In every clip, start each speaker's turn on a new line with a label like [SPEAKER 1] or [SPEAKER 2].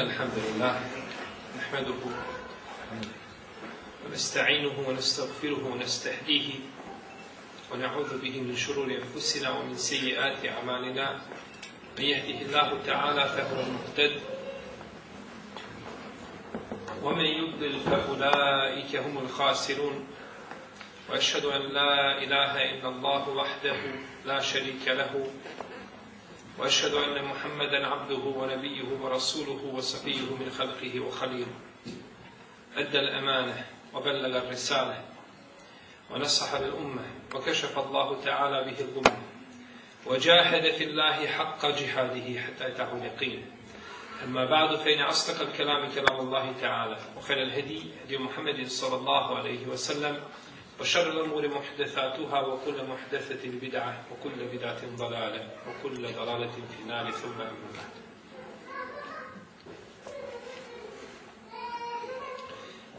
[SPEAKER 1] الحمد لله نحمده ونستعينه ونستغفره ونستهديه ونعوذ به من شرور أنفسنا ومن سيئات أعمالنا من يهده الله تعالى فهو المهتد ومن يضلل فأولئك هم الخاسرون وأشهد أن لا إله إلا الله وحده لا شريك له وأشهد أن محمدا عبده ونبيه ورسوله وصفيه من خلقه وخليله أدى الأمانة وبلغ الرسالة ونصح للأمة وكشف الله تعالى به الغمة وجاهد في الله حق جهاده حتى أتاه اليقين أما بعد فإن أصدق الكلام كلام الله تعالى وخير الهدي هدي محمد صلى الله عليه وسلم وشر الأمور محدثاتها وكل محدثة بدعة وكل بدعة ضلالة وكل ضلالة في النار ثم أما بعد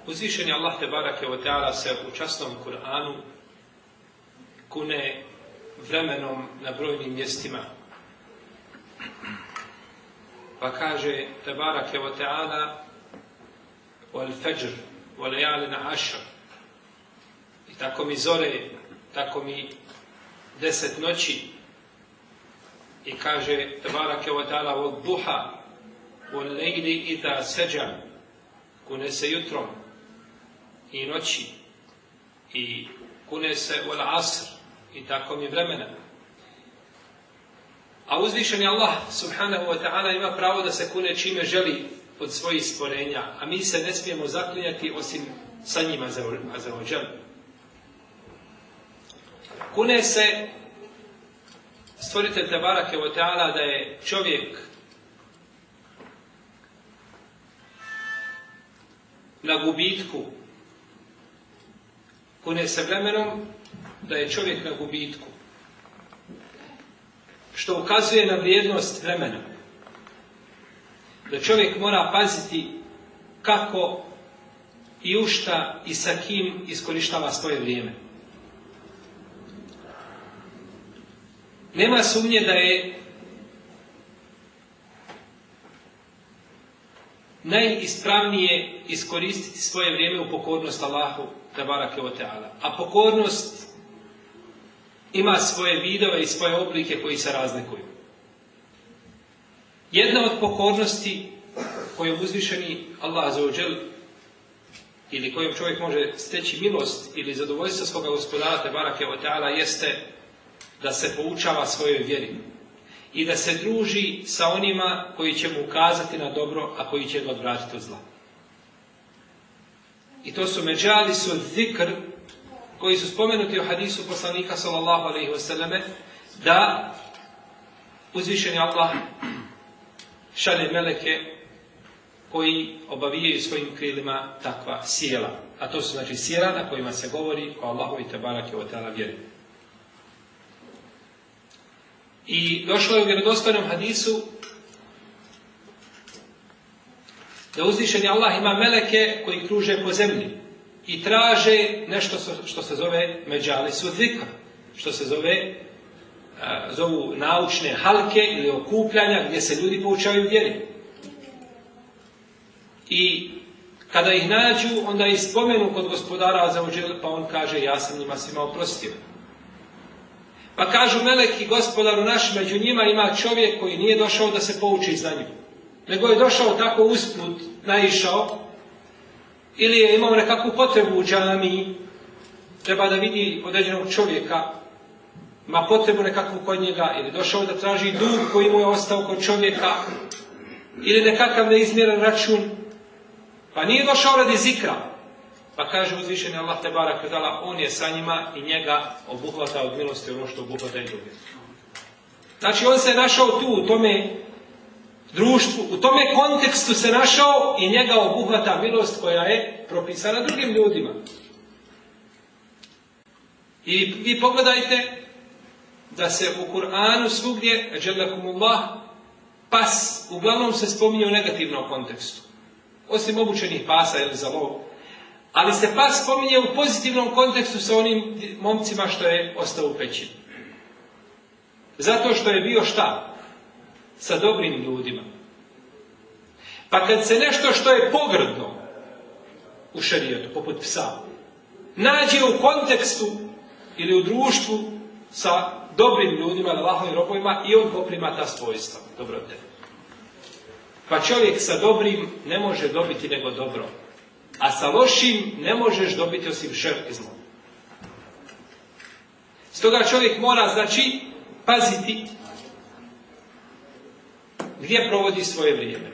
[SPEAKER 1] Uzvišen je Allah Tebarake Oteala se u časnom Kur'anu kune vremenom na brojnim mjestima. Pa kaže Tebarake Oteala wal fajr wal ja'lina ašr tako mi zore, tako mi deset noći. I kaže, Tvara ke od buha, u i da seđa, kune se jutrom i noći, i kune se u asr, i tako mi vremena. A uzvišeni Allah, subhanahu wa ta'ala, ima pravo da se kune čime želi od svojih stvorenja, a mi se ne smijemo zaklinjati osim sa njima za ođan. Kune se stvoritelj Tebara teala da je čovjek na gubitku. Kune se vremenom da je čovjek na gubitku. Što ukazuje na vrijednost vremena. Da čovjek mora paziti kako i ušta i sa kim iskorištava svoje vrijeme. Nema sumnje da je najispravnije iskoristiti svoje vrijeme u pokornost Allahu te barake oteala. A pokornost ima svoje vidove i svoje oblike koji se razlikuju. Jedna od pokornosti kojom uzvišeni Allah ođel ili kojom čovjek može steći milost ili zadovoljstvo svoga gospodara te barake oteala jeste da se poučava svojoj vjeri i da se druži sa onima koji će mu ukazati na dobro, a koji će ga odvratiti od zla. I to su međali su zikr koji su spomenuti u hadisu poslanika sallallahu alaihi wasallam da uzvišeni Allah šalje meleke koji obavijaju svojim krilima takva sjela. A to su znači sjela na kojima se govori o Allahovi te o tela vjeri. I došlo je u vjerodostojnom hadisu da uzvišeni Allah ima meleke koji kruže po zemlji i traže nešto što se zove međali sudvika, što se zove e, zovu naučne halke ili okupljanja gdje se ljudi poučavaju vjeri. I kada ih nađu, onda ih spomenu kod gospodara za pa on kaže ja sam njima svima oprostio. Pa kažu meleki gospodaru naš, među njima ima čovjek koji nije došao da se pouči za nju, Nego je došao tako usput, naišao, ili je imao nekakvu potrebu u džami, treba da vidi određenog čovjeka, ima potrebu nekakvu kod njega, ili došao da traži dug koji mu je ostao kod čovjeka, ili nekakav neizmjeren račun, pa nije došao radi zikra, pa kaže uzvišeni Allah te barak on je sa njima i njega obuhvata od milosti ono što obuhvata i druge. Znači on se našao tu u tome društvu, u tome kontekstu se našao i njega obuhvata milost koja je propisana drugim ljudima. I vi pogledajte da se u Kur'anu svugdje, Allah, pas uglavnom se spominje u negativnom kontekstu. Osim obučenih pasa ili za lov, ali se pas spominje u pozitivnom kontekstu sa onim momcima što je ostao u pećini. Zato što je bio šta? Sa dobrim ljudima. Pa kad se nešto što je pogrdno u šarijetu, poput psa, nađe u kontekstu ili u društvu sa dobrim ljudima, Allahovim robovima i on poprima ta svojstva dobrote. Pa čovjek sa dobrim ne može dobiti nego dobro. A sa lošim ne možeš dobiti osim šer i zlo. Stoga čovjek mora, znači, paziti gdje provodi svoje vrijeme.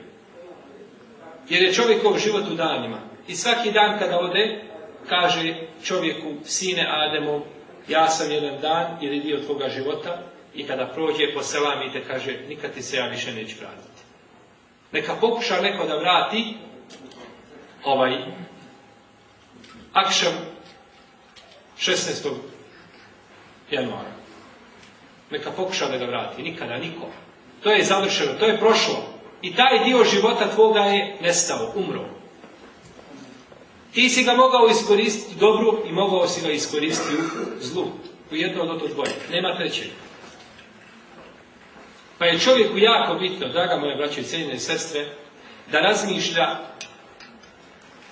[SPEAKER 1] Jer je čovjekov život u danima. I svaki dan kada ode, kaže čovjeku, sine Ademo, ja sam jedan dan ili dio tvoga života i kada prođe po te kaže, nikad ti se ja više neću vratiti. Neka pokuša neko da vrati, ovaj akšem, 16. januara. Neka pokuša da ga vrati. Nikada, niko. To je završeno, to je prošlo. I taj dio života tvoga je nestao, umro. Ti si ga mogao iskoristiti dobru i mogao si ga iskoristiti u zlu. U jedno od to dvoje. Nema treće. Pa je čovjeku jako bitno, draga moje braće i cijeljene sestre, da razmišlja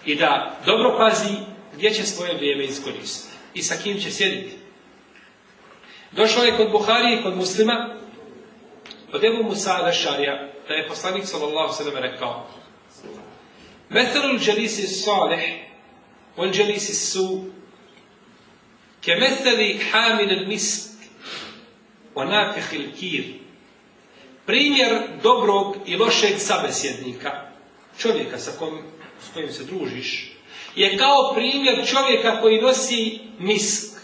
[SPEAKER 1] i da dobro pazi gdje će svoje vrijeme iskoristiti i sa kim će sjediti. Došlo je kod Buhari i kod muslima od Ebu Musa šaria, da je poslanik sallallahu sallam rekao Methelul dželisi salih on dželisi su ke hamin hamil misk on hilkir. primjer dobrog i lošeg sabesjednika čovjeka sa kom s kojim se družiš, je kao primjer čovjeka koji nosi misk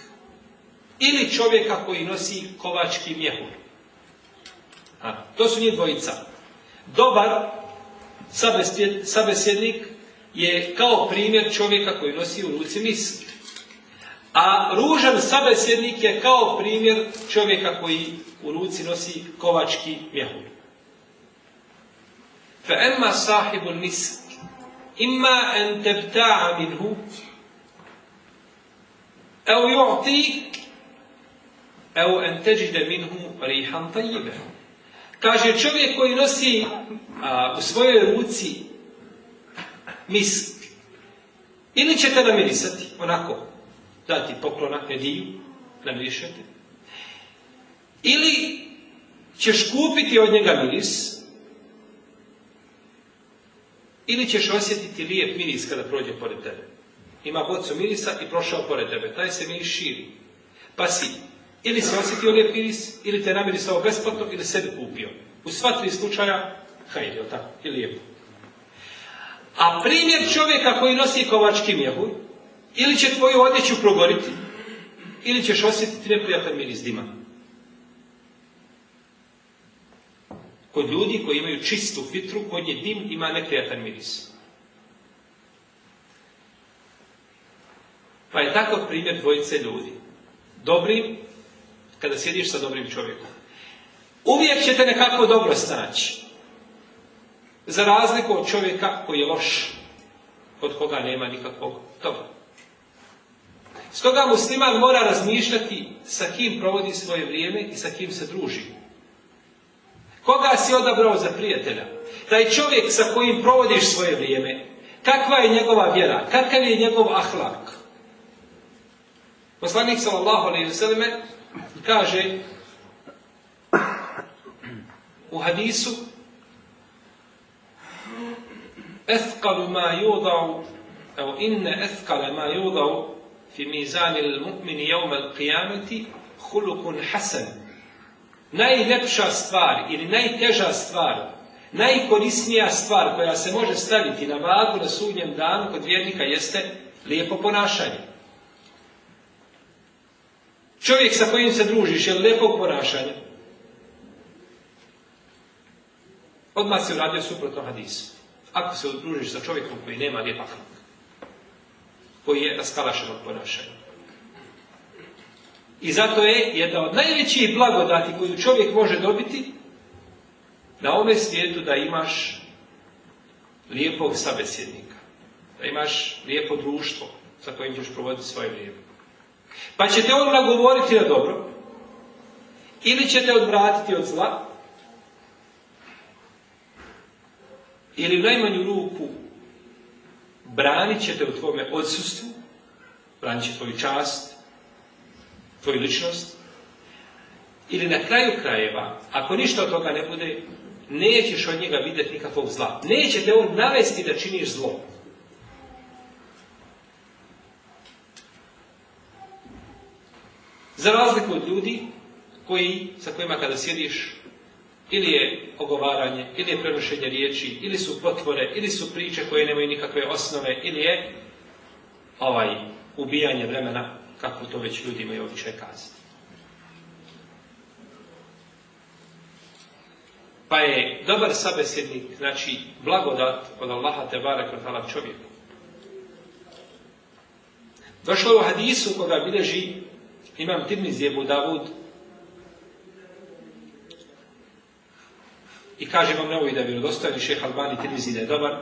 [SPEAKER 1] ili čovjeka koji nosi kovački mjehur. A, to su njih dvojica. Dobar sabesjednik je kao primjer čovjeka koji nosi u ruci misk. A ružan sabesjednik je kao primjer čovjeka koji u ruci nosi kovački mjehur. Fa emma sahibu misk ima en tebta'a minhu au يعطيك au en teđide minhu rihan Kaže čovjek koji nosi a, u svojoj ruci misk ili će namirisati, onako, dati poklona, hediju, namirišete. Ili ćeš kupiti od njega miris ili ćeš osjetiti lijep miris kada prođe pored tebe. Ima bocu mirisa i prošao pored tebe. Taj se miris širi. Pa si ili se osjetio lijep miris, ili te namirisao besplatno, ili sebi kupio. U sva tri slučaja, hajde, o ili lijepo. A primjer čovjeka koji nosi kovački mjehu, ili će tvoju odjeću progoriti, ili ćeš osjetiti neprijatan miris dima. Kod ljudi koji imaju čistu fitru, kod nje dim ima neprijatan miris. Pa je takav primjer dvojice ljudi. Dobrim, kada sjediš sa dobrim čovjekom. Uvijek ćete nekako dobro snaći. Za razliku od čovjeka koji je loš, od koga nema nikakvog toga. Stoga musliman mora razmišljati sa kim provodi svoje vrijeme i sa kim se druži. Koga si odabrao za prijatelja? Taj čovjek sa kojim provodiš svoje vrijeme. Kakva je njegova vjera? Kakav je njegov ahlak? Poslanik sallallahu alejhi ve kaže u hadisu Ethqalu ma yudau evo inne ma yudau fi mizani mu'mini jevme al hulukun hasan najljepša stvar ili najteža stvar, najkorisnija stvar koja se može staviti na vagu na sudnjem danu kod vjernika jeste lijepo ponašanje. Čovjek sa kojim se družiš je lijepo ponašanje. Odmah se uradio suprotno hadisu. Ako se družiš sa čovjekom koji nema lijepa koji je raskalašen od ponašanja, i zato je jedna od najvećih blagodati koju čovjek može dobiti na ovome svijetu da imaš lijepog sabesjednika, da imaš lijepo društvo sa kojim ćeš provoditi svoje vrijeme. Pa će te govoriti govoriti na dobro, ili će te odvratiti od zla, ili u najmanju ruku branit će te u tvome odsustvu, branit će tvoju čast, tvoju ličnost, ili na kraju krajeva, ako ništa od toga ne bude, nećeš od njega vidjeti nikakvog zla. Neće te on navesti da činiš zlo. Za razliku od ljudi koji, sa kojima kada sjediš ili je ogovaranje, ili je prenošenje riječi, ili su potvore, ili su priče koje nemaju nikakve osnove, ili je ovaj, ubijanje vremena kako to već ljudi imaju običaj kazati. Pa je dobar sabesjednik, znači blagodat od Allaha te barek čovjeku. Došlo je u hadisu koga bileži imam Tirmizi jebu Davud i kaže vam uvijek da je vjerodostojni šeha Albani Tirmizi da je dobar,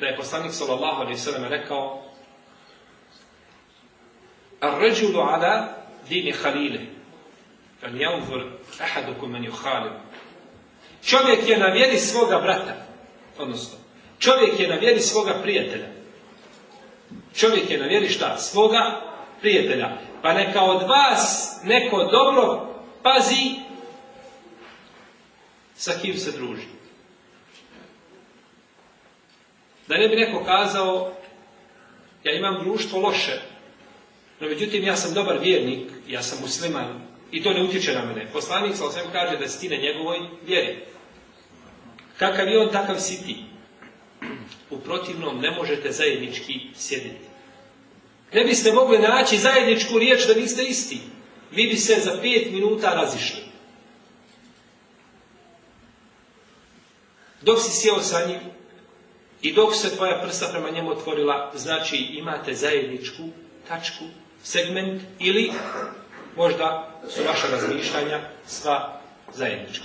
[SPEAKER 1] da je poslanik sallallahu alaihi rekao الرجل على dini halile. Fem javvor ahadukum men juhalim. Čovjek je na vjeri svoga brata, odnosno, čovjek je na vjeri svoga prijatelja. Čovjek je na vjeri šta? Svoga prijatelja. Pa neka od vas neko dobro pazi sa kim se druži. Da ne bi neko kazao, ja imam društvo loše, no međutim, ja sam dobar vjernik, ja sam musliman i to ne utječe na mene. Poslanik sa osvijem kaže da si ti njegovoj vjeri. Kakav je on, takav si ti. U protivnom ne možete zajednički sjediti. Ne biste mogli naći zajedničku riječ da niste isti. Vi bi se za pet minuta razišli. Dok si sjeo sa i dok se tvoja prsta prema njemu otvorila, znači imate zajedničku tačku segment ili možda su vaša razmišljanja sva zajednička.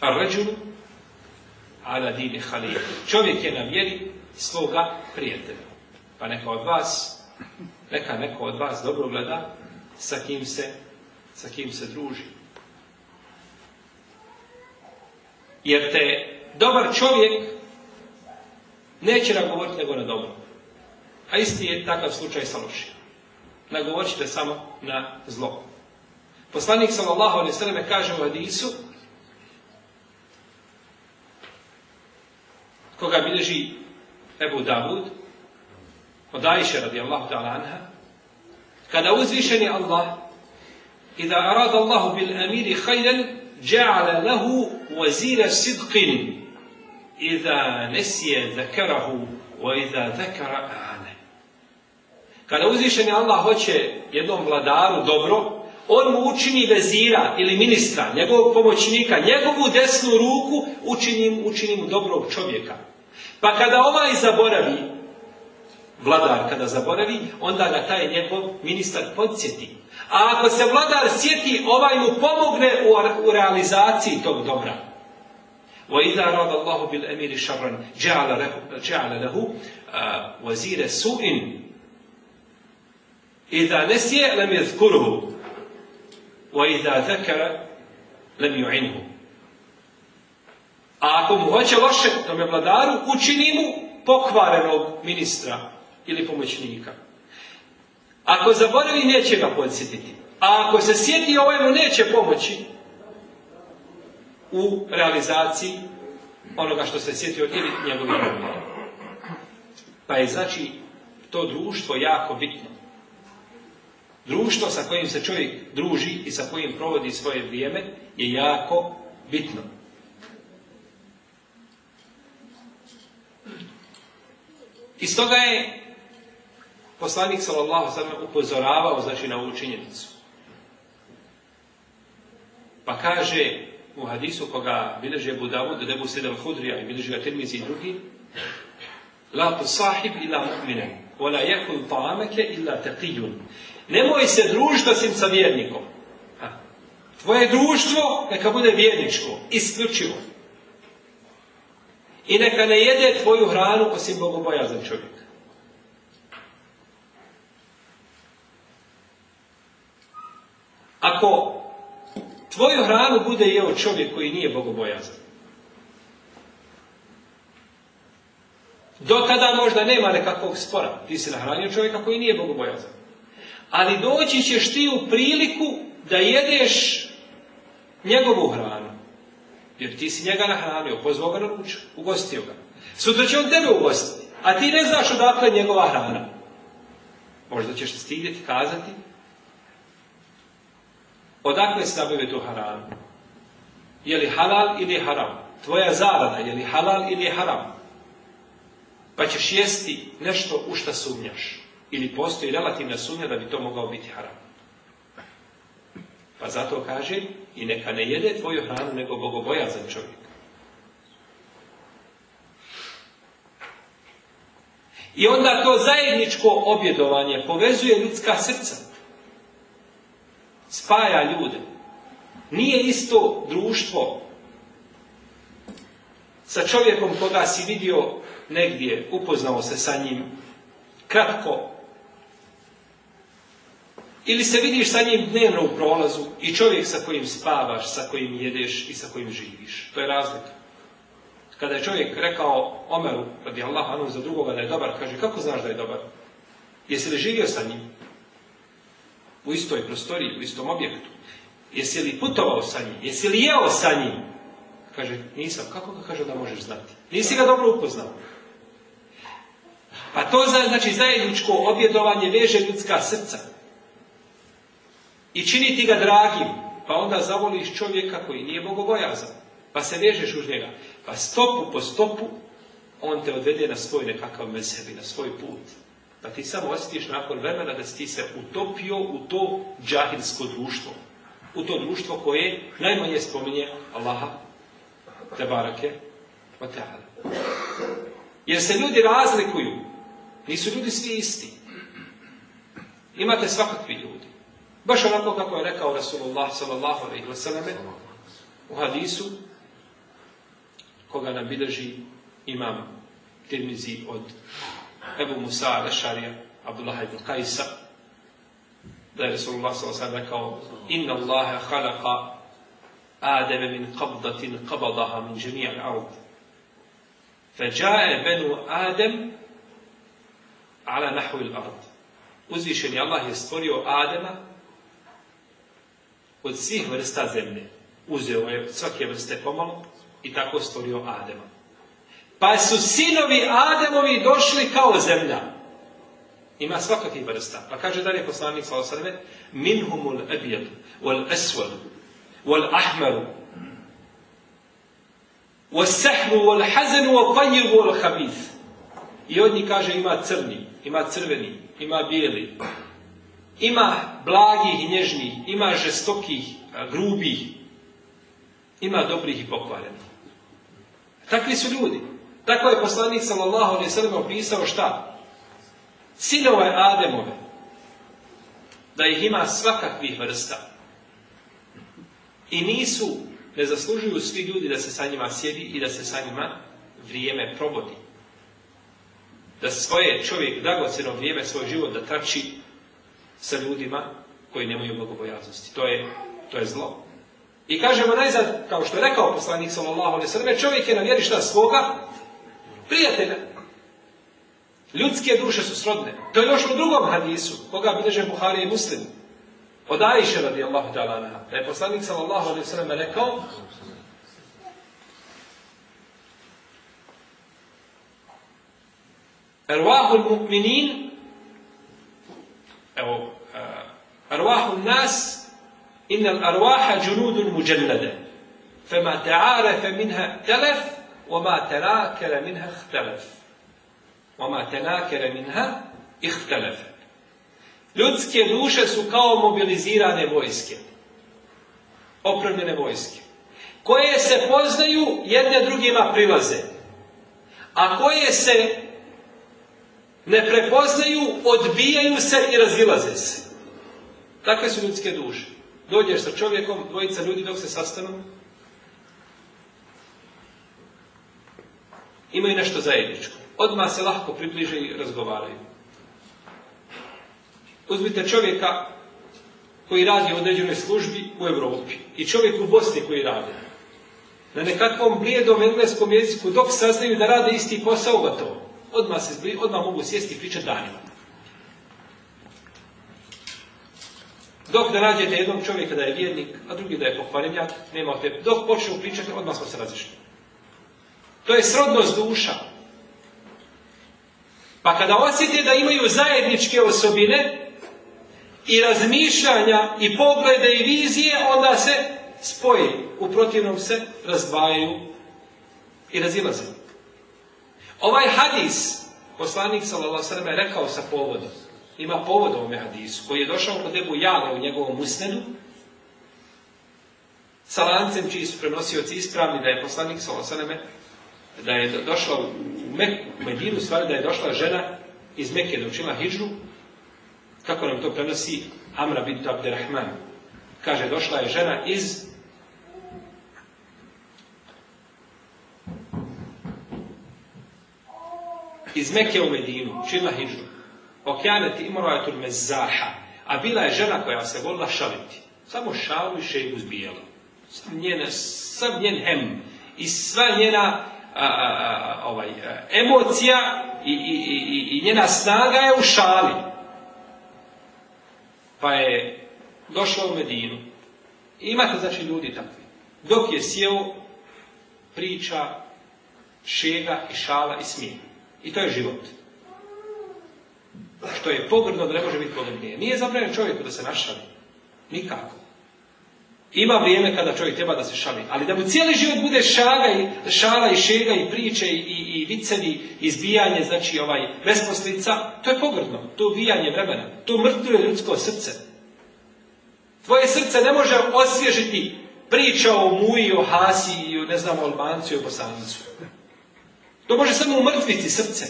[SPEAKER 1] A ređulu ala Čovjek je na vjeri svoga prijatelja. Pa neka od vas, neka neko od vas dobro gleda sa kim se, sa kim se druži. Jer te dobar čovjek Neće nagovoriti nego na dobro. A isti je takav slučaj sa lošim. Nagovorit samo na zlo. Poslanik sallallahu alaihi sallam kaže u hadisu koga bileži Ebu Davud od radi radijallahu ta'ala anha kada uzvišeni Allah i da Arad Allahu bil amiri hajden ja'ala lahu wazira sidqin iza nesije zakarahu, o iza zekara ane. Kada uzvišeni Allah hoće jednom vladaru dobro, on mu učini vezira ili ministra, njegovog pomoćnika, njegovu desnu ruku učini, mu dobrog čovjeka. Pa kada ovaj zaboravi, vladar kada zaboravi, onda ga taj njegov ministar podsjeti. A ako se vladar sjeti, ovaj mu pomogne u realizaciji tog dobra. وَإِذَا رَادَ اللَّهُ بِالْأَمِيرِ شَرًا جَعَلَ لَهُ وَزِيرَ سُوءٍ إِذَا نَسِيَ لَمْ يَذْكُرُهُ وَإِذَا ذَكَرَ لَمْ يُعِنْهُ A ako mu hoće loše tome vladaru, učini mu pokvarenog ministra ili pomoćnika. Ako zaboravi, neće ga podsjetiti. A ako se sjeti, ovaj mu neće pomoći u realizaciji onoga što se sjetio ili njegovih Pa je znači to društvo jako bitno. Društvo sa kojim se čovjek druži i sa kojim provodi svoje vrijeme je jako bitno. I toga je poslanik sallallahu sallam upozoravao znači na ovu činjenicu. Pa kaže u hadisu koga bilježe budavu, da Debu Sedam Hudrija i bilježe ga Tirmizi i drugi, La tu sahib ila mu'minem, Nemoj se družiti osim sa vjernikom. Tvoje društvo neka bude vjerničko, isključivo. I neka ne jede tvoju hranu osim bogobojazan čovjek. Tvoju hranu bude jeo čovjek koji nije bogobojazan. Do tada možda nema nekakvog spora. Ti si nahranio čovjeka koji nije bogobojazan. Ali doći ćeš ti u priliku da jedeš njegovu hranu. Jer ti si njega nahranio, pozvao ga na ruču, ugostio ga. Sutra će on tebe ugostiti, a ti ne znaš odakle njegova hrana. Možda ćeš stigljeti, kazati, Odakle stavljaju tu hranu? Je li halal ili je haram? Tvoja zarada je li halal ili je haram? Pa ćeš jesti nešto u šta sumnjaš. Ili postoji relativna sumnja da bi to mogao biti haram. Pa zato kaže i neka ne jede tvoju hranu nego bogobojazan čovjek. I onda to zajedničko objedovanje povezuje ljudska srca spaja ljude. Nije isto društvo sa čovjekom koga si vidio negdje, upoznao se sa njim, kratko, ili se vidiš sa njim dnevno u prolazu i čovjek sa kojim spavaš, sa kojim jedeš i sa kojim živiš. To je razlika. Kada je čovjek rekao Omeru, radi Allah, anu za drugoga da je dobar, kaže, kako znaš da je dobar? Jesi li živio sa njim? u istoj prostoriji, u istom objektu. Jesi li putovao sa njim? Jesi li jeo sa njim? Kaže, nisam. Kako ga kaže da možeš znati? Nisi ga dobro upoznao. Pa to znači zajedničko objedovanje veže ljudska srca. I čini ti ga dragim. Pa onda zavoliš čovjeka koji nije bogobojazan. Pa se vežeš uz njega. Pa stopu po stopu on te odvede na svoj nekakav mesebi, na svoj put. Pa ti samo osjetiš nakon vremena da si ti se utopio u to džahilsko društvo. U to društvo koje najmanje spominje Allaha, te barake, Jer se ljudi razlikuju. Nisu ljudi svi isti. Imate svakakvi ljudi. Baš onako kako je rekao Rasulullah sallallahu alaihi sallam u hadisu koga nam bilježi imam Tirmizi od Ebu Musa Lešarija, Abdullah ibn Kajsa, da je Resulullah s.a.v. rekao Inna Allahe halaka Ademe min qabdatin qabadaha min džemija al-ard. Feđae benu Adem ala nahu il-ard. Uzvišeni Allah je stvorio Adema od svih vrsta zemlje. Uzeo je svake vrste pomalo i tako stvorio Adema. Pa su sinovi Ademovi došli kao zemlja. Ima svakakih vrsta. Pa kaže dalje poslanik sa osadme, minhumul ebjed, wal eswad, wal ahmaru, wal sehmu, wal hazenu, wal wal habith. I od njih kaže ima crni, ima crveni, ima bijeli, ima blagih i nježnih, ima žestokih, grubih, ima dobrih i pokvarenih. Takvi su ljudi. Tako je poslanik sallallahu ve sellem opisao šta? Sinove Ademove. Da ih ima svakakvih vrsta. I nisu, ne zaslužuju svi ljudi da se sa njima sjedi i da se sa njima vrijeme provodi. Da svoje čovjek dragocjeno vrijeme, svoj život da trači sa ljudima koji nemaju bogobojaznosti. To je, to je zlo. I kažemo najzad, kao što je rekao poslanik sallallahu alejhi ve čovjek je na vjeri šta svoga Prijatelja. Ljudske duše su srodne. To je još u drugom hadisu, koga bilježe Buhari i Muslim. Od Aisha radijallahu ta'ala da je poslanik sallallahu alaihi sallam rekao Ervahul mu'minin evo Ervahul eh, nas innal arvaha džunudun muđellade fema ta'arefe minha telef وَمَا تَنَاكَرَ مِنْهَا اخْتَلَفْ وَمَا Ljudske duše su kao mobilizirane vojske, opremljene vojske, koje se poznaju jedne drugima prilaze, a koje se ne prepoznaju, odbijaju se i razilaze se. Takve su ljudske duše. Dođeš sa čovjekom, dvojica ljudi dok se sastanu, imaju nešto zajedničko. Odmah se lahko približe i razgovaraju. Uzmite čovjeka koji radi u određenoj službi u Europi i čovjek u Bosni koji radi. Na nekakvom blijedom engleskom jeziku dok saznaju da rade isti posao gotovo. Odmah, se, zbli, odmah mogu sjesti i pričati danima. Dok da nađete jednog čovjeka da je vjernik, a drugi da je pokvarenjak, nema te Dok počnu pričati, odmah smo se različili. To je srodnost duša. Pa kada osjete da imaju zajedničke osobine i razmišljanja i poglede i vizije, onda se spoje. U protivnom se razdvajaju i razilaze. Ovaj hadis, poslanik s.a.v. je rekao sa povodom, ima povod ovome hadisu, koji je došao kod Ebu Jana u njegovom usnenu sa lancem čiji su prenosioci ispravni da je poslanik s.a.v da je došla u Medinu, stvari da je došla žena iz Mekke da učila hijđu, kako nam to prenosi Amra bint Abderrahman. Kaže, došla je žena iz iz Mekke u Medinu, učila hijđu. je turme zaha, a bila je žena koja se volila šaliti. Samo šalu i šeju uzbijala. njen hem i sva njena ovaj, e, emocija i, i, i, i njena snaga je u šali. Pa je došla u Medinu. I imate znači ljudi takvi. Dok je sjeo, priča, šega i šala i smije. I to je život. Što je pogrdno da ne može biti pogrdnije. Nije zabranjeno čovjeku da se našali. Nikako. Ima vrijeme kada čovjek treba da se šali, ali da mu cijeli život bude šaga i, šala i šega i priče i, i, i vicevi, izbijanje, znači ovaj besposlica, to je pogrdno, to je ubijanje vremena, to mrtvuje ljudsko srce. Tvoje srce ne može osvježiti priča o muji, o hasi, i o ne znam, o i o To može samo umrtviti srce.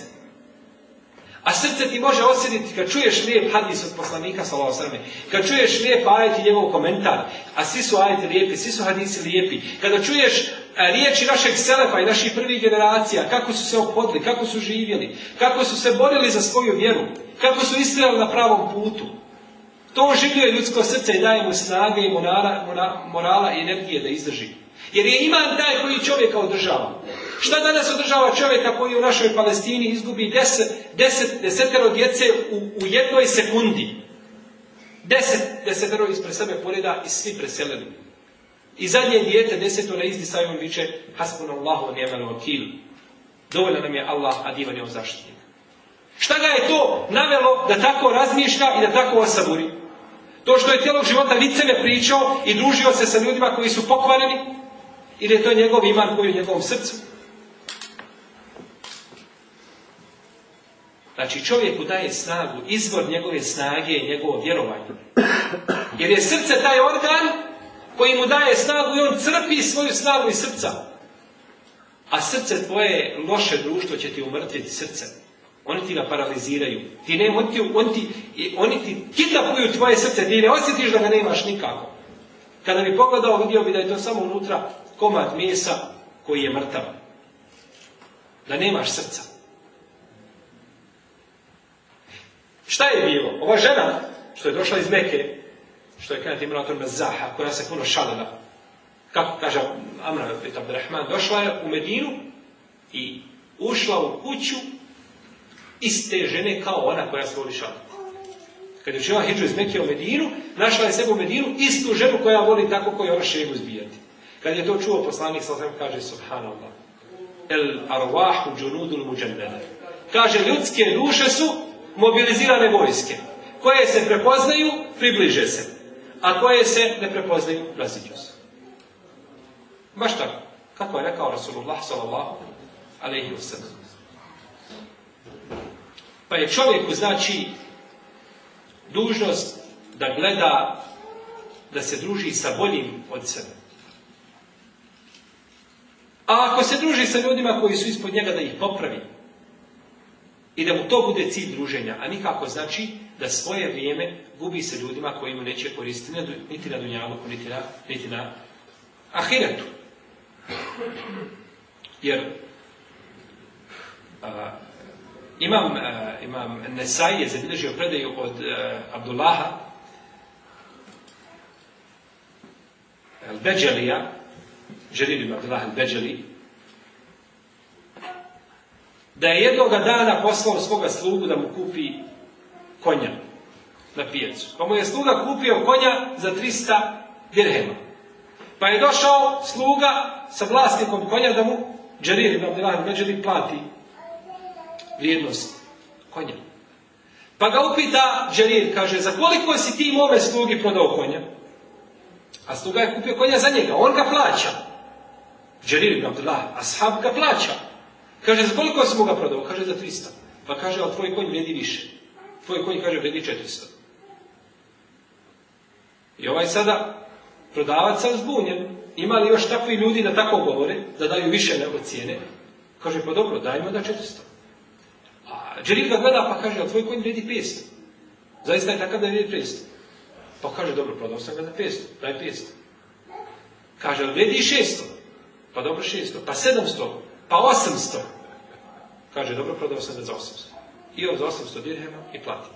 [SPEAKER 1] A srce ti može osjetiti kad čuješ lijep hadis od poslanika srme, kad čuješ lijep ajet i njegov komentar, a svi su ajeti lijepi, svi su hadisi lijepi, kada čuješ e, riječi našeg selefa i naših prvih generacija, kako su se opodili, kako su živjeli, kako su se borili za svoju vjeru, kako su istrali na pravom putu. To življuje ljudsko srce i daje mu snage i morala, morala i energije da izdrži. Jer je iman taj koji čovjeka održava. Šta danas održava čovjeka koji u našoj Palestini izgubi deset deset, desetero djece u, u jednoj sekundi. Deset, desetero ispred sebe poreda i svi preseleni. I zadnje dijete, deseto na izdi sajom viče hasbuna Allahu nijemal vakil. Dovoljno nam je Allah, a divan je on zaštitnik. Šta ga je to navelo da tako razmišlja i da tako osaburi? To što je tijelo života viceve pričao i družio se sa ljudima koji su pokvareni, ili je to njegov iman koji je u njegovom srcu? Znači čovjeku daje snagu, izvor njegove snage je njegovo vjerovanje. Jer je srce taj organ koji mu daje snagu i on crpi svoju snagu iz srca. A srce tvoje loše društvo će ti umrtviti srce. Oni ti ga paraliziraju. Ti ne, on ti, on oni ti kitapuju tvoje srce, ti ne osjetiš da ga nemaš nikako. Kada bi pogledao, vidio bi da je to samo unutra komad mesa koji je mrtav. Da nemaš srca. Šta je bilo? Ova žena što je došla iz Meke, što je kanat imala Zaha, koja se puno šalila. Kako kaže Amra došla je u Medinu i ušla u kuću iste žene kao ona koja se voli šaliti. Kad je učinila Hidžu iz Mekije u Medinu, našla je sebe u Medinu istu ženu koja voli tako koju ona šegu uzbijati. Kad je to čuo poslanik, sa kaže, subhanallah, el arvahu džunudul muđannada. Kaže, ljudske duše su mobilizirane vojske. Koje se prepoznaju, približe se. A koje se ne prepoznaju, raziđu se. Baš tako. Kako je rekao Rasulullah sallallahu wa Pa je čovjeku znači dužnost da gleda da se druži sa boljim od sebe. A ako se druži sa ljudima koji su ispod njega da ih popravi, i da mu to bude cilj druženja, a nikako znači da svoje vrijeme gubi se ljudima koji mu neće koristiti niti na dunjavu niti na, niti na ahiretu. Jer a, imam, imam Nesaj je zabilježio predaju od a, e, Abdullaha El Beđelija, želim Abdullaha al da je jednoga dana poslao svoga slugu da mu kupi konja na pijacu. Pa mu je sluga kupio konja za 300 dirhema. Pa je došao sluga sa vlasnikom konja da mu džerir ibn Abdelan plati vrijednost konja. Pa ga upita džerir, kaže, za koliko si ti mome slugi prodao konja? A sluga je kupio konja za njega, on ga plaća. Džerir ibn Abdullah, ga plaća. Kaže, za koliko smo ga prodao? Kaže, za 300. Pa kaže, ali tvoj konj vredi više. Tvoj konj, kaže, vredi 400. I ovaj sada, prodavac sam zbunjen. Ima li još takvi ljudi da tako govore, da daju više nego cijene? Kaže, pa dobro, dajmo da 400. A džerif ga gleda pa kaže, ali tvoj konj vredi 500. Zaista je takav da vredi 500. Pa kaže, dobro, prodao sam ga za 500, daj 500. Kaže, ali vredi 600. Pa dobro, 600. Pa 700. Pa 800. Kaže, dobro, prodao sam za 800. I on za 800 dirhema i plati.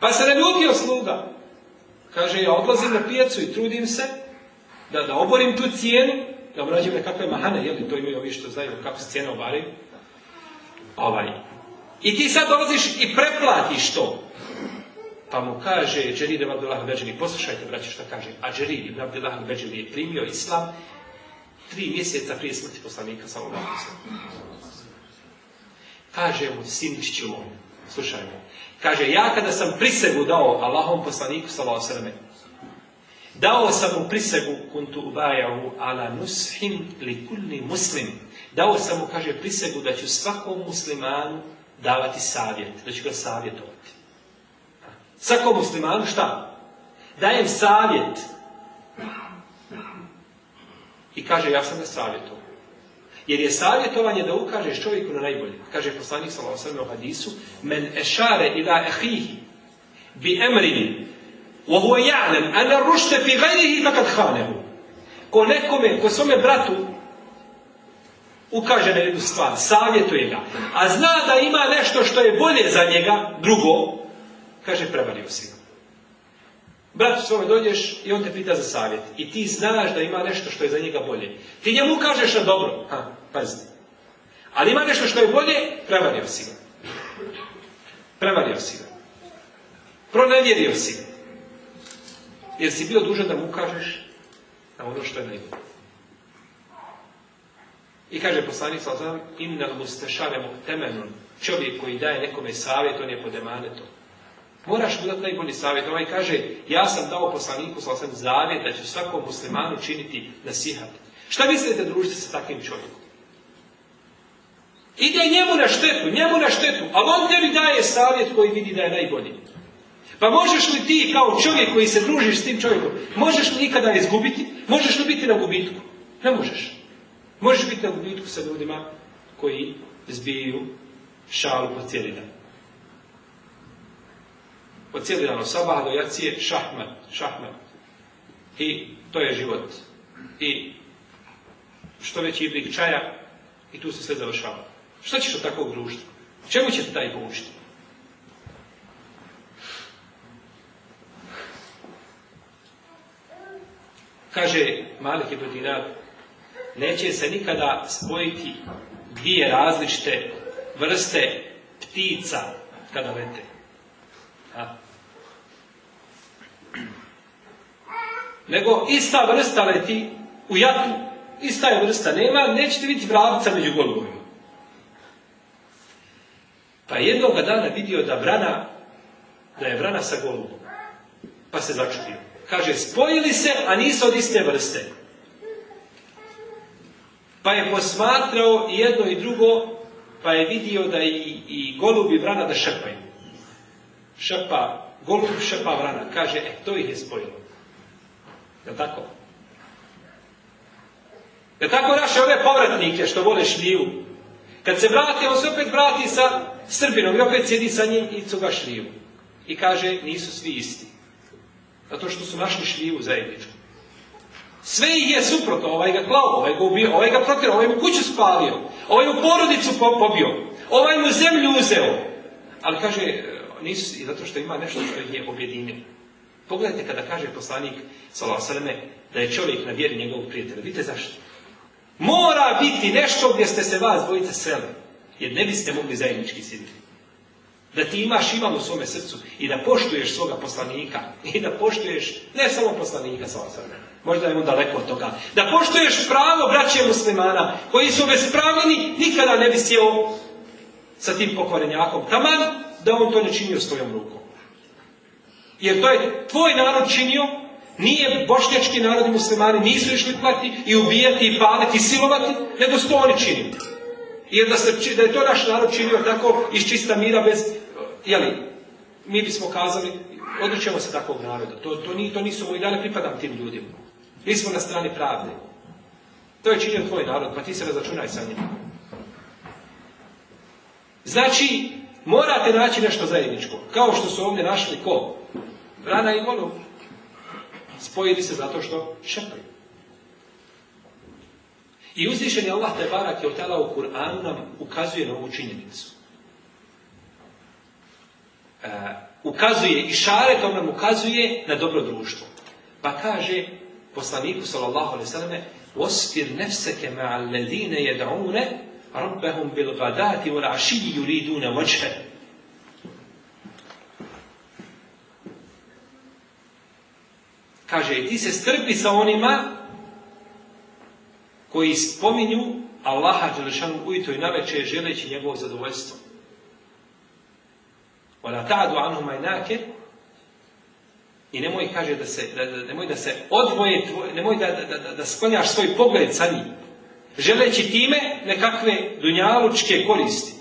[SPEAKER 1] Pa se ne naljutio sluga. Kaže, ja odlazim na pijacu i trudim se da, da oborim tu cijenu, da obrađim nekakve mahane, jel, to imaju ovi što znaju kako se cijena obari. Ovaj. I ti sad dolaziš i preplatiš to. Pa mu kaže Džerid ibn Abdullah Beđeli, poslušajte braći šta kaže, a Džerid ibn Abdullah Beđeli je primio islam tri mjeseca prije smrti poslanika sa ovom Kaže mu sinišću moj. Slušaj Kaže, ja kada sam prisegu dao Allahom poslaniku salao sveme, dao sam mu prisegu kuntu ubajahu ala nushim li muslim. Dao sam mu, kaže, prisegu da ću svakom muslimanu davati savjet, da ću ga savjetovati. Svakom muslimanu šta? Dajem savjet. I kaže, ja sam ga savjetovao. Jer je savjetovanje da ukažeš čovjeku na najbolje. Kaže poslanik s.a.v. u hadisu, men ešare ila ehihi bi emrini, wa huwa ja'lem, na rušte fi gajrihi hanehu. Ko nekome, ko svome bratu ukaže na jednu stvar, savjetuje ga, a zna da ima nešto što je bolje za njega, drugo, kaže prevario si Brat svome dođeš i on te pita za savjet. I ti znaš da ima nešto što je za njega bolje. Ti njemu kažeš na dobro. Ha, pazite. Ali ima nešto što je bolje, prevario si ga. Prevario si ga. Pronevjerio si ga. Jer si bio dužan da mu kažeš na ono što je najbolje. I kaže poslanik sa im nam mustešare Čovjek koji daje nekome savjet, on je pod emanetom. Moraš mu dati najbolji savjet. Ovaj kaže, ja sam dao poslaniku, sam sam zavjet da će svakom muslimanu činiti nasihat. Šta mislite družiti sa takvim čovjekom? Ide njemu na štetu, njemu na štetu, ali on tebi daje savjet koji vidi da je najbolji. Pa možeš li ti kao čovjek koji se družiš s tim čovjekom, možeš li nikada izgubiti? Možeš li biti na gubitku? Ne možeš. Možeš biti na gubitku sa ljudima koji zbiju šalu po cijeli dan od cijeli dan, od sabaha do jacije, šahmat, šahmat. I to je život. I što veći blik čaja, i tu se sve završava. Što ćeš od takvog društva? Čemu će taj poučiti? Kaže Malik ibn neće se nikada spojiti dvije različite vrste ptica kada lete. A, Nego ista vrsta leti u jatu. Ista je vrsta nema, nećete vidjeti bravca među golubovima. Pa jednoga dana vidio da brana, da je brana sa golubom. Pa se začudio. Kaže, spojili se, a nisu od iste vrste. Pa je posmatrao jedno i drugo, pa je vidio da i, i golub i vrana da šepaju. Šepa, golub šepa vrana. Kaže, e, to ih je spojilo. Je tako? Je tako naše ove povratnike što vole šljivu? Kad se vrati, on se opet vrati sa Srbinom i opet sjedi sa njim i cuga šljivu. I kaže, nisu svi isti. Zato što su našli šljivu zajedničku. Sve ih je suprotno, ovaj ga klao, ovaj ga ubio, ovaj ga protirao, ovaj mu kuću spalio, ovaj mu porodicu pobio, ovaj mu zemlju uzeo. Ali kaže, nisu, zato što ima nešto što ih je objedinilo. Pogledajte kada kaže poslanik Salasaleme da je čovjek na vjeri njegovog prijatelja. Vidite zašto? Mora biti nešto gdje ste se vas dvojice sreli. Jer ne biste mogli zajednički sjediti. Da ti imaš imam u svome srcu i da poštuješ svoga poslanika. I da poštuješ ne samo poslanika Salasaleme. Možda je on daleko od toga. Da poštuješ pravo braće muslimana koji su bespravljeni, nikada ne bi sjeo sa tim pokvarenjakom. Taman da on to ne činio svojom rukom. Jer to je tvoj narod činio, nije bošnjački narod i muslimani nisu išli i ubijati i paliti i silovati, nego su to oni činili. Jer da, se, da je to naš narod činio tako iz čista mira bez, jeli, mi bismo kazali, odričemo se takvog naroda. To, to, ni, to nisu, i dalje pripadam tim ljudima. Mi smo na strani pravde. To je činio tvoj narod, pa ti se razračunaj sa njima. Znači, Morate naći nešto zajedničko. Kao što su ovdje našli ko? Vrana i volu. Ono. Spojili se zato što šepaju. I uzvišen je Allah te barak je otala u Kur'anu nam ukazuje na ovu činjenicu. E, ukazuje i šare tom nam ukazuje na dobro društvo. Pa kaže poslaniku sallallahu alaihi sallame Ospir nefseke ma'al ledine jed'une ربهم بالغداة والعشي يريدون وجهه Kaže, ti se strpi sa onima koji spominju Allaha Đelešanu ujutro i naveče želeći njegovo zadovoljstvo. Ola taadu anu majnake i nemoj kaže da se, da, da, nemoj da se odvoje, nemoj da, da, da, da sklonjaš svoj pogled sa njim želeći time nekakve dunjalučke koristi.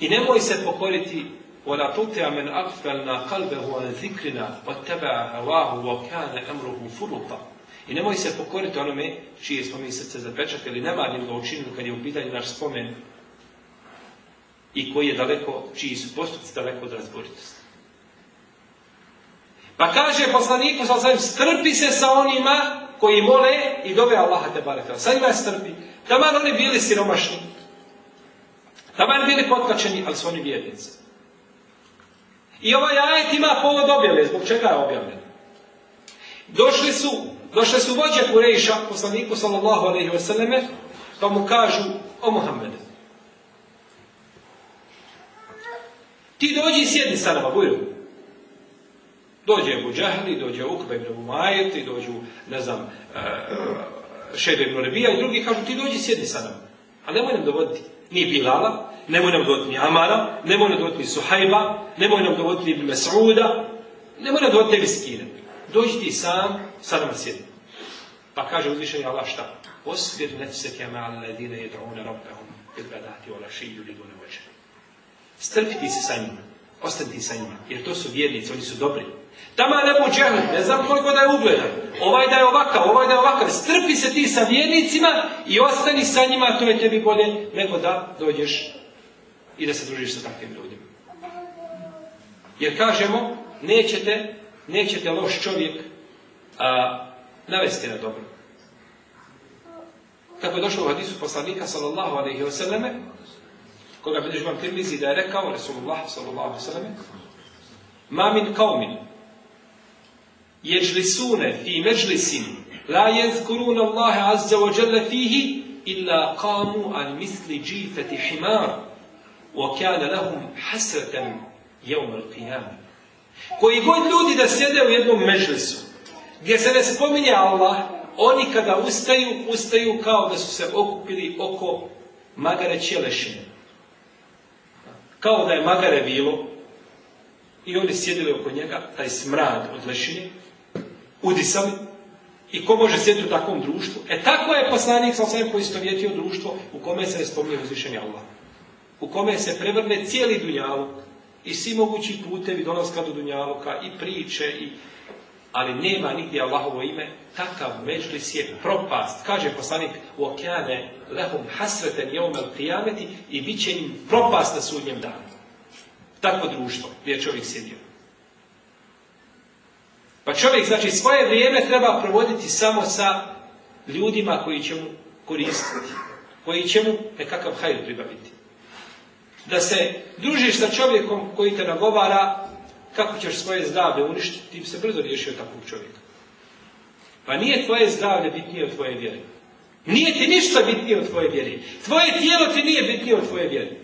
[SPEAKER 1] I nemoj se pokoriti وَلَا تُطِعَ مَنْ أَغْفَلْنَا قَلْبَهُ عَنْ ذِكْرِنَا وَاتَّبَعَ هَوَاهُ وَكَانَ أَمْرُهُ I nemoj se pokoriti onome čije smo mi srce zapečatili, nema ga učinili kad je u pitanju naš spomen i koji je daleko, čiji su postupci daleko od razboritosti. Pa kaže poslaniku sa strpi se sa onima koji mole i dobe Allaha te bareka. Sa njima strpi. Taman oni bili siromašni. Taman bili potkačeni, ali su oni vjernici. I ovaj ajet ima povod objave, zbog čega je objavljen. Došli su, došli su vođe Kurejša, poslaniku sallallahu alaihi wasallame, pa mu kažu, o Muhammed, ti dođi i sjedi, sa nama, Dođe Ebu Džahli, dođe Ukbe ibn majeti, i dođu, ne znam, e, Šebe ibn Rebija i drugi kažu ti dođi sjedni sa nama. A nemoj nam dovoditi ni Bilala, nemoj nam dovoditi ni Amara, nemoj nam dovoditi ni Suhajba, nemoj nam dovoditi ni mesuda, ne nemoj nam dovoditi ni Viskine. Dođi ti sam, sa nama sjedi. Pa kaže uzvišenje Allah šta? Osvir se ma'al ladine jed'une rabbehum il badati ola ljudi. Strpiti se sa njima, ostati sa njima, jer to su vjernici, oni su dobri. Tama ne ne znam koliko da je ugleda, ovaj da je ovakav, ovaj da je ovakav, strpi se ti sa vjernicima i ostani sa njima, to je tebi bolje nego da dođeš i da se družiš sa takvim ljudima. Jer kažemo, nećete, nećete loš čovjek a, navesti na dobro. Kako je došlo u hadisu poslanika sallallahu alaihi wasallame, koga bilježi vam tirmizi da je rekao Resulullah sallallahu alaihi kaumin, jeđlisune fi međlisin la jezkurun Allahe azza wa jalla fihi illa qamu an misli džifeti himar wa kjana lahum hasratan jevm al qiyam koji god ljudi da sjede u jednom međlisu gdje se ne spominje Allah oni kada ustaju, ustaju kao da su se okupili oko magare Ćelešine. Kao da je magare bilo i oni sjedili oko njega, taj smrad od lešine, udisali i ko može sjediti u takvom društvu. E tako je poslanik sa osvijem poistovjetio društvo u kome se ne spominje uzvišenje Allah. U kome se prevrne cijeli Dunjavok i svi mogući putevi donoska do Dunjavoka i priče i ali nema nigdje Allahovo ime, takav međlis je propast. Kaže poslanik u okeane lehum hasreten omel prijameti i bit će im propast na sudnjem danu. Takvo društvo gdje čovjek sjedio. Pa čovjek, znači, svoje vrijeme treba provoditi samo sa ljudima koji će mu koristiti, koji će mu nekakav hajl pribaviti. Da se družiš sa čovjekom koji te nagovara kako ćeš svoje zdravlje uništiti, ti bi se brzo riješio takvog čovjeka. Pa nije tvoje zdravlje bitnije od tvoje vjere. Nije ti ništa bitnije od tvoje vjere. Tvoje tijelo ti nije bitnije od tvoje vjere.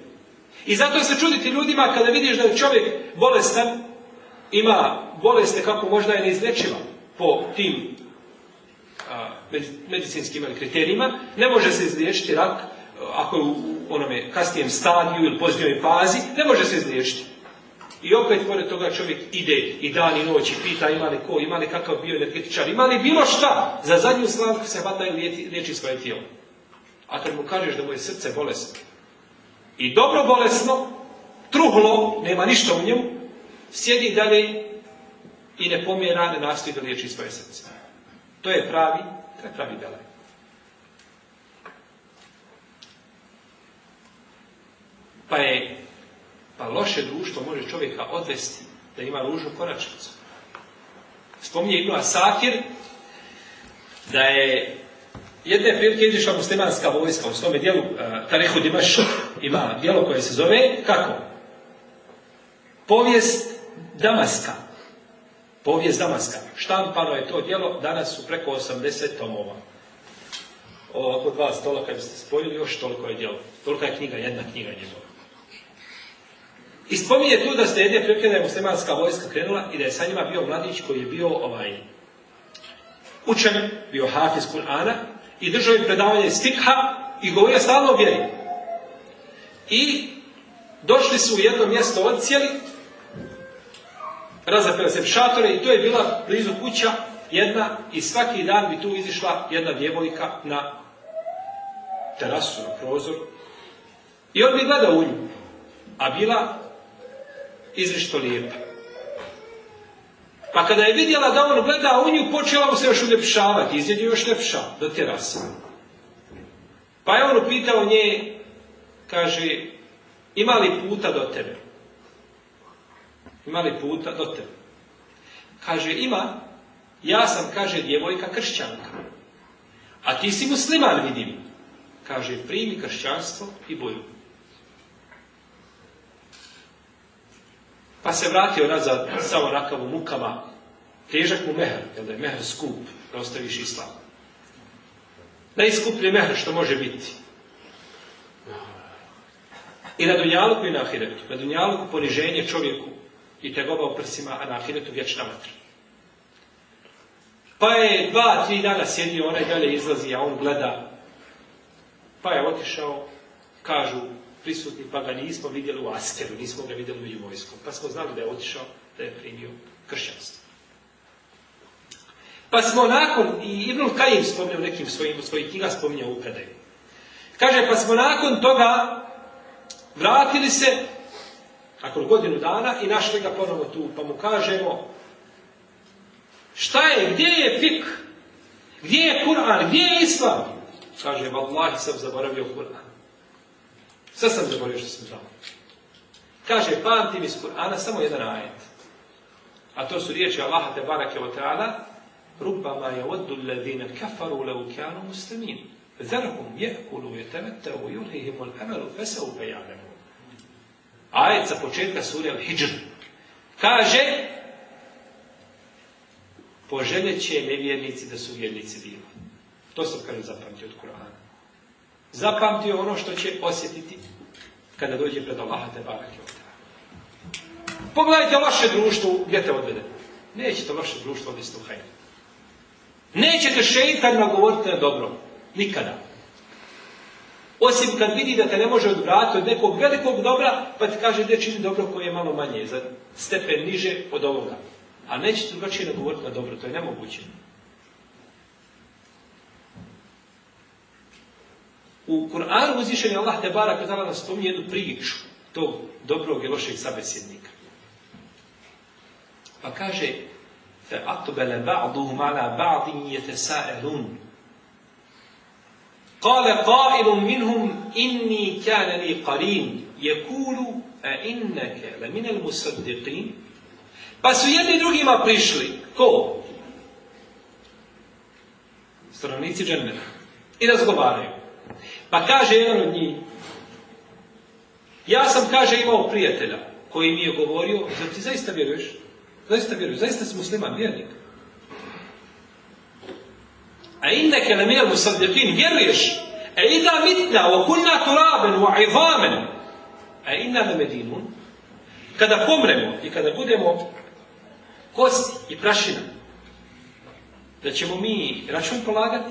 [SPEAKER 1] I zato se čuditi ljudima kada vidiš da je čovjek bolestan, ima bolest kako možda je neizlečiva po tim medicinskim kriterijima, ne može se izliječiti rak ako je u onome kasnijem stadiju ili pozdnjoj fazi, ne može se izliječiti. I opet pored toga čovjek ide i dan i noć i pita ima li ko, ima li kakav energetičar, ima li bilo šta, za zadnju slavku se hvata i liječi svoje tijelo. A kad mu kažeš da mu je srce bolesno i dobro bolesno, truhlo, nema ništa u njemu, Sjedi dalje i ne pomije rane, nastoji da liječi svoje srce. To je pravi, to je pravi dalaj. Pa je, pa loše društvo može čovjeka odvesti da ima ružu konačnicu. Spominje Ibnu Asakir da je jedne prilike izišla muslimanska vojska u svome dijelu e, Tarehu ima dijelo koje se zove kako? Povijest Damaska. Povijest Damaska. Štampano je to djelo, danas su preko 80 tomova. O, oko dva stola kad biste spojili, još toliko je djelo. Tolika je knjiga, jedna knjiga njegova. I spominje tu da ste jedne prilike da je muslimanska vojska krenula i da je sa njima bio mladić koji je bio ovaj učen, bio hafiz Kur'ana i držao je predavanje stikha i govorio stalno o vjeri. I došli su u jedno mjesto odcijeli, razapela se šatore i to je bila blizu kuća jedna i svaki dan bi tu izišla jedna djevojka na terasu, na prozor. I on bi gledao u nju, a bila izrišto lijepa. Pa kada je vidjela da on gleda u nju, počela mu se još uljepšavati, izjedio još ljepša do terasa. Pa je on upitao nje, kaže, ima li puta do tebe? imali puta do tebe? Kaže, ima, ja sam, kaže, djevojka kršćanka. A ti si musliman, vidim. Kaže, primi kršćanstvo i boju. Pa se vratio nazad sa onakavom mukama. Težak mu mehr, jel da je mehr skup, da ostaviš islam. Najskuplji mehr što može biti. I na dunjaluku i na ahiretu. Na dunjaluku poniženje čovjeku i tegoba u prsima, a na ahiretu vječna vatra. Pa je dva, tri dana sjedio, ona dalje izlazi, a on gleda. Pa je otišao, kažu prisutni, pa ga nismo vidjeli u Askeru, nismo ga vidjeli u vojskom. Pa smo znali da je otišao, da je primio kršćanstvo. Pa smo nakon, i Ibn Kajim u nekim svojim, svojih knjiga spominjao u predaju. Kaže, pa smo nakon toga vratili se nakon godinu dana i našli ga ponovo tu, pa mu kažemo šta je, gdje je fik? Gdje je Kur'an? Gdje je Islam? Kaže, vallahi sam zaboravio Kur'an. Sve sam zaboravio što sam znao. Kaže, pamtim iz Kur'ana samo jedan ajet. A to su riječi Allaha te barake o ta'ala Rubbama je oddu ladine kafaru la ukanu muslimin. Zerhum je'kulu je temettevu yulhihim ul amalu fesau pe ja'lemu. Ajet sa početka sura Al-Hijr. Kaže, poželjet će nevjernici da su vjernici bila. To sam kada zapamtio od Kur'ana. Zapamtio ono što će osjetiti kada dođe pred Allaha te barake Pogledajte vaše društvo gdje te odvede. Nećete vaše društvo odvesti u hajdu. Nećete šeitan nagovoriti na dobro. Nikada. Osim kad vidi da te ne može odvratiti od nekog velikog dobra, pa ti kaže gdje dobro koje je malo manje, za stepen niže od ovoga. A neće drugačije govoriti na dobro, to je nemoguće. U Kur'anu uzvišen je Allah Tebara kazala nas spominje jednu priču tog dobrog i lošeg sabesjednika. Pa kaže فَأَقْبَلَ بَعْضُهُمْ عَلَى بَعْضٍ يَتَسَاءَلُونَ Kale qailum minhum inni a Pa su jedni drugima prišli. Ko? Stanovnici dženneta. I razgovaraju. Pa kaže jedan od njih. Ja sam, kaže, imao prijatelja koji mi je govorio, da ti zaista vjeruješ? Zaista vjeruješ, zaista si musliman, vjernik. أئنك لمن المصدقين جرش أئذا متنا وكنا ترابا وعظاما أئنا لمدينون kada pomremo i kada budemo kost i prašina, da ćemo mi račun polagati,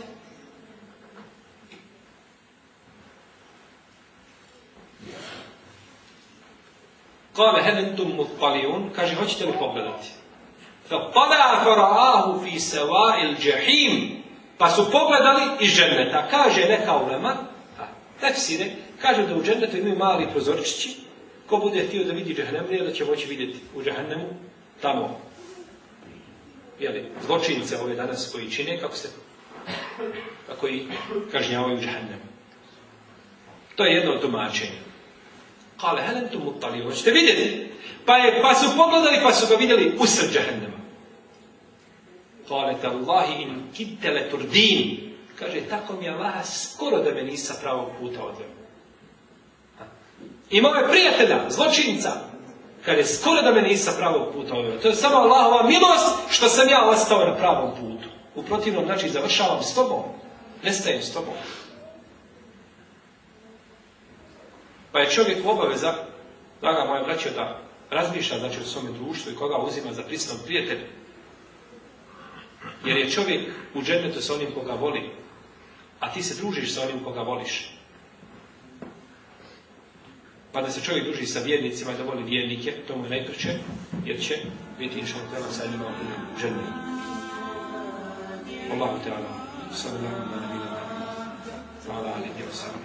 [SPEAKER 1] Kale, hel entum mutqaliun, kaže, hoćete li pogledati? Fa pada fara'ahu fi sewa il džahim, Pa su pogledali iz dženneta. Kaže neka ulema, a tefsire, kaže da u džennetu imaju mali prozorčići, ko bude htio da vidi džahnemlije, da će moći vidjeti u džahnemu tamo. Jeli, zločince ove danas koji čine, kako se kako i kažnjavaju džahnemu. To je jedno tumačenje. Kale, helen tu mutali, hoćete vidjeti? Pa, je, pa su pogledali, pa su ga vidjeli usred Kalet Allahi in kitele Kaže, tako mi je Allah skoro da me nisa pravog puta I Imao je prijatelja, zločinca. Kaže, skoro da me nisa pravog puta odveo. To je samo Allahova milost što sam ja ostao na pravom putu. U protivnom, znači, završavam s tobom. Nestajem s tobom. Pa je čovjek obaveza, draga moja braća, da razmišlja znači, o svome društvu i koga uzima za prisnog prijatelja. Jer je čovjek u džennetu sa onim koga voli, a ti se družiš sa onim koga voliš. Pa da se čovjek druži sa vjernicima i da voli vjernike, to mu je treće jer će biti inša hotela sa njima u džennetu. Allahu Teala, da vam da hvala alaihi wa sallam.